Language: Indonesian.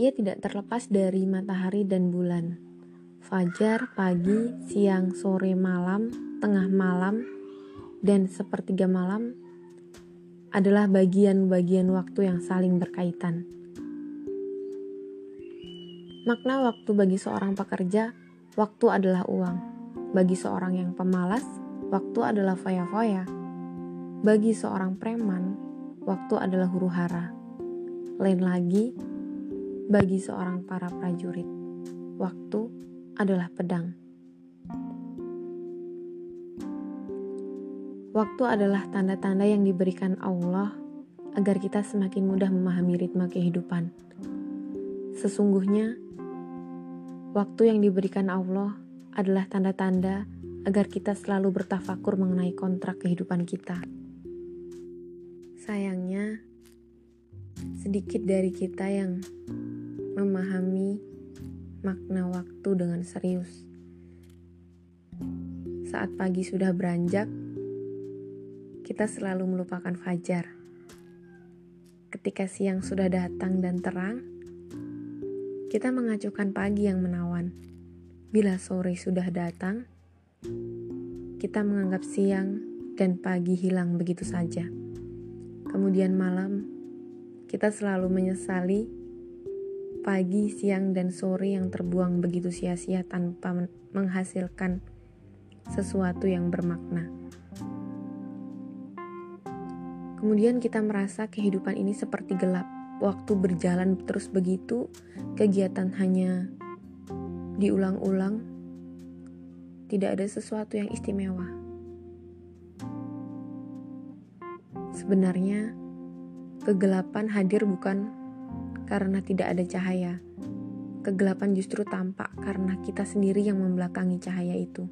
Ia tidak terlepas dari matahari dan bulan. Fajar, pagi, siang, sore, malam, tengah malam, dan sepertiga malam adalah bagian-bagian waktu yang saling berkaitan. Makna waktu bagi seorang pekerja, waktu adalah uang. Bagi seorang yang pemalas, waktu adalah foya-foya. Bagi seorang preman, waktu adalah huru hara. Lain lagi, bagi seorang para prajurit, waktu adalah pedang. Waktu adalah tanda-tanda yang diberikan Allah agar kita semakin mudah memahami ritme kehidupan. Sesungguhnya, waktu yang diberikan Allah adalah tanda-tanda agar kita selalu bertafakur mengenai kontrak kehidupan kita. Sayangnya, sedikit dari kita yang memahami makna waktu dengan serius. Saat pagi sudah beranjak, kita selalu melupakan fajar. Ketika siang sudah datang dan terang, kita mengacukan pagi yang menawan. Bila sore sudah datang, kita menganggap siang dan pagi hilang begitu saja. Kemudian malam, kita selalu menyesali pagi, siang, dan sore yang terbuang begitu sia-sia tanpa menghasilkan sesuatu yang bermakna. Kemudian kita merasa kehidupan ini seperti gelap. Waktu berjalan terus begitu, kegiatan hanya diulang-ulang, tidak ada sesuatu yang istimewa. Sebenarnya, kegelapan hadir bukan karena tidak ada cahaya. Kegelapan justru tampak karena kita sendiri yang membelakangi cahaya itu.